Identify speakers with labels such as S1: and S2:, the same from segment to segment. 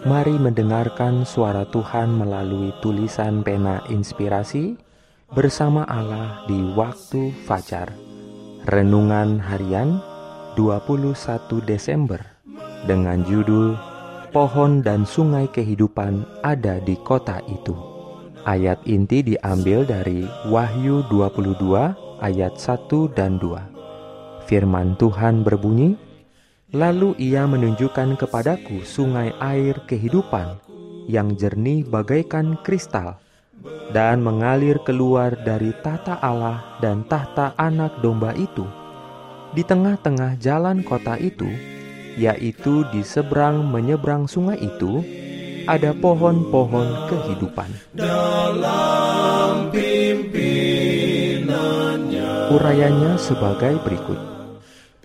S1: Mari mendengarkan suara Tuhan melalui tulisan pena inspirasi bersama Allah di waktu fajar. Renungan harian 21 Desember dengan judul Pohon dan Sungai Kehidupan ada di kota itu. Ayat inti diambil dari Wahyu 22 ayat 1 dan 2. Firman Tuhan berbunyi, Lalu ia menunjukkan kepadaku sungai air kehidupan yang jernih bagaikan kristal dan mengalir keluar dari tahta Allah dan tahta anak domba itu. Di tengah-tengah jalan kota itu, yaitu di seberang menyeberang sungai itu, ada pohon-pohon kehidupan.
S2: Dalam
S1: Urayanya sebagai berikut.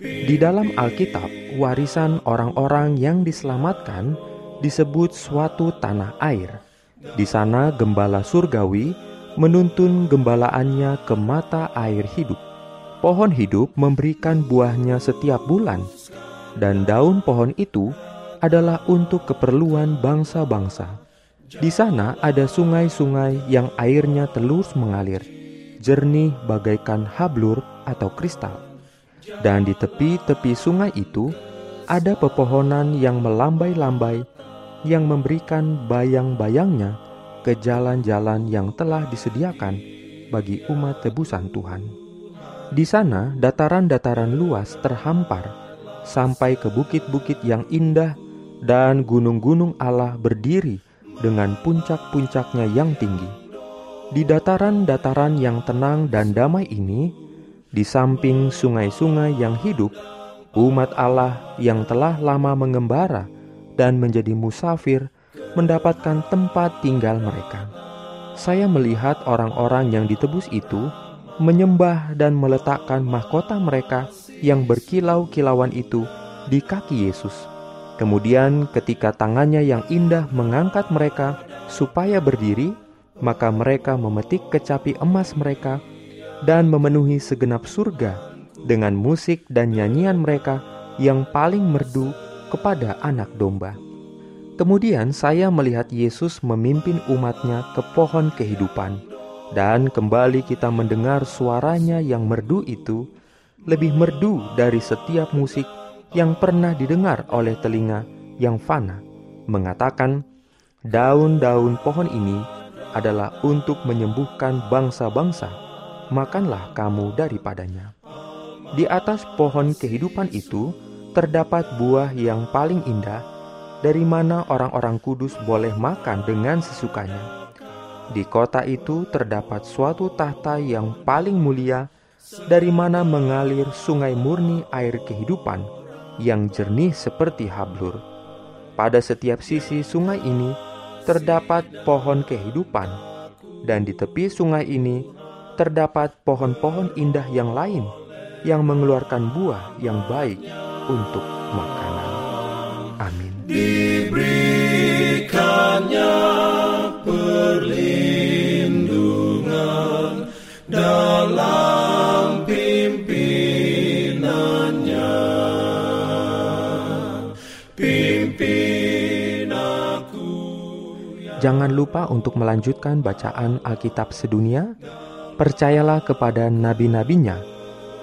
S1: Di dalam Alkitab, warisan orang-orang yang diselamatkan disebut suatu tanah air. Di sana gembala surgawi menuntun gembalaannya ke mata air hidup. Pohon hidup memberikan buahnya setiap bulan, dan daun pohon itu adalah untuk keperluan bangsa-bangsa. Di sana ada sungai-sungai yang airnya telus mengalir, jernih bagaikan hablur atau kristal dan di tepi-tepi sungai itu ada pepohonan yang melambai-lambai yang memberikan bayang-bayangnya ke jalan-jalan yang telah disediakan bagi umat tebusan Tuhan. Di sana dataran-dataran luas terhampar sampai ke bukit-bukit yang indah dan gunung-gunung Allah berdiri dengan puncak-puncaknya yang tinggi. Di dataran-dataran yang tenang dan damai ini, di samping sungai-sungai yang hidup, umat Allah yang telah lama mengembara dan menjadi musafir mendapatkan tempat tinggal mereka. Saya melihat orang-orang yang ditebus itu menyembah dan meletakkan mahkota mereka yang berkilau-kilauan itu di kaki Yesus. Kemudian, ketika tangannya yang indah mengangkat mereka supaya berdiri, maka mereka memetik kecapi emas mereka dan memenuhi segenap surga dengan musik dan nyanyian mereka yang paling merdu kepada anak domba. Kemudian saya melihat Yesus memimpin umatnya ke pohon kehidupan, dan kembali kita mendengar suaranya yang merdu itu, lebih merdu dari setiap musik yang pernah didengar oleh telinga yang fana, mengatakan, daun-daun pohon ini adalah untuk menyembuhkan bangsa-bangsa makanlah kamu daripadanya. Di atas pohon kehidupan itu terdapat buah yang paling indah, dari mana orang-orang kudus boleh makan dengan sesukanya. Di kota itu terdapat suatu tahta yang paling mulia, dari mana mengalir sungai murni air kehidupan yang jernih seperti hablur. Pada setiap sisi sungai ini terdapat pohon kehidupan, dan di tepi sungai ini terdapat pohon-pohon indah yang lain yang mengeluarkan buah yang baik untuk makanan. Amin.
S2: Diberikannya perlindungan dalam pimpinannya. Pimpin aku.
S1: Jangan lupa untuk melanjutkan bacaan Alkitab sedunia percayalah kepada nabi-nabinya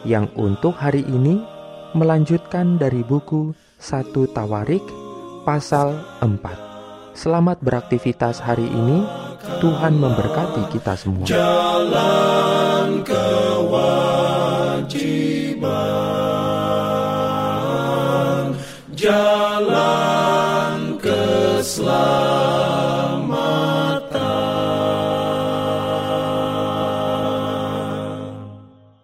S1: yang untuk hari ini melanjutkan dari buku 1 Tawarik pasal 4. Selamat beraktivitas hari ini. Tuhan memberkati kita semua.
S2: Jalan kewajiban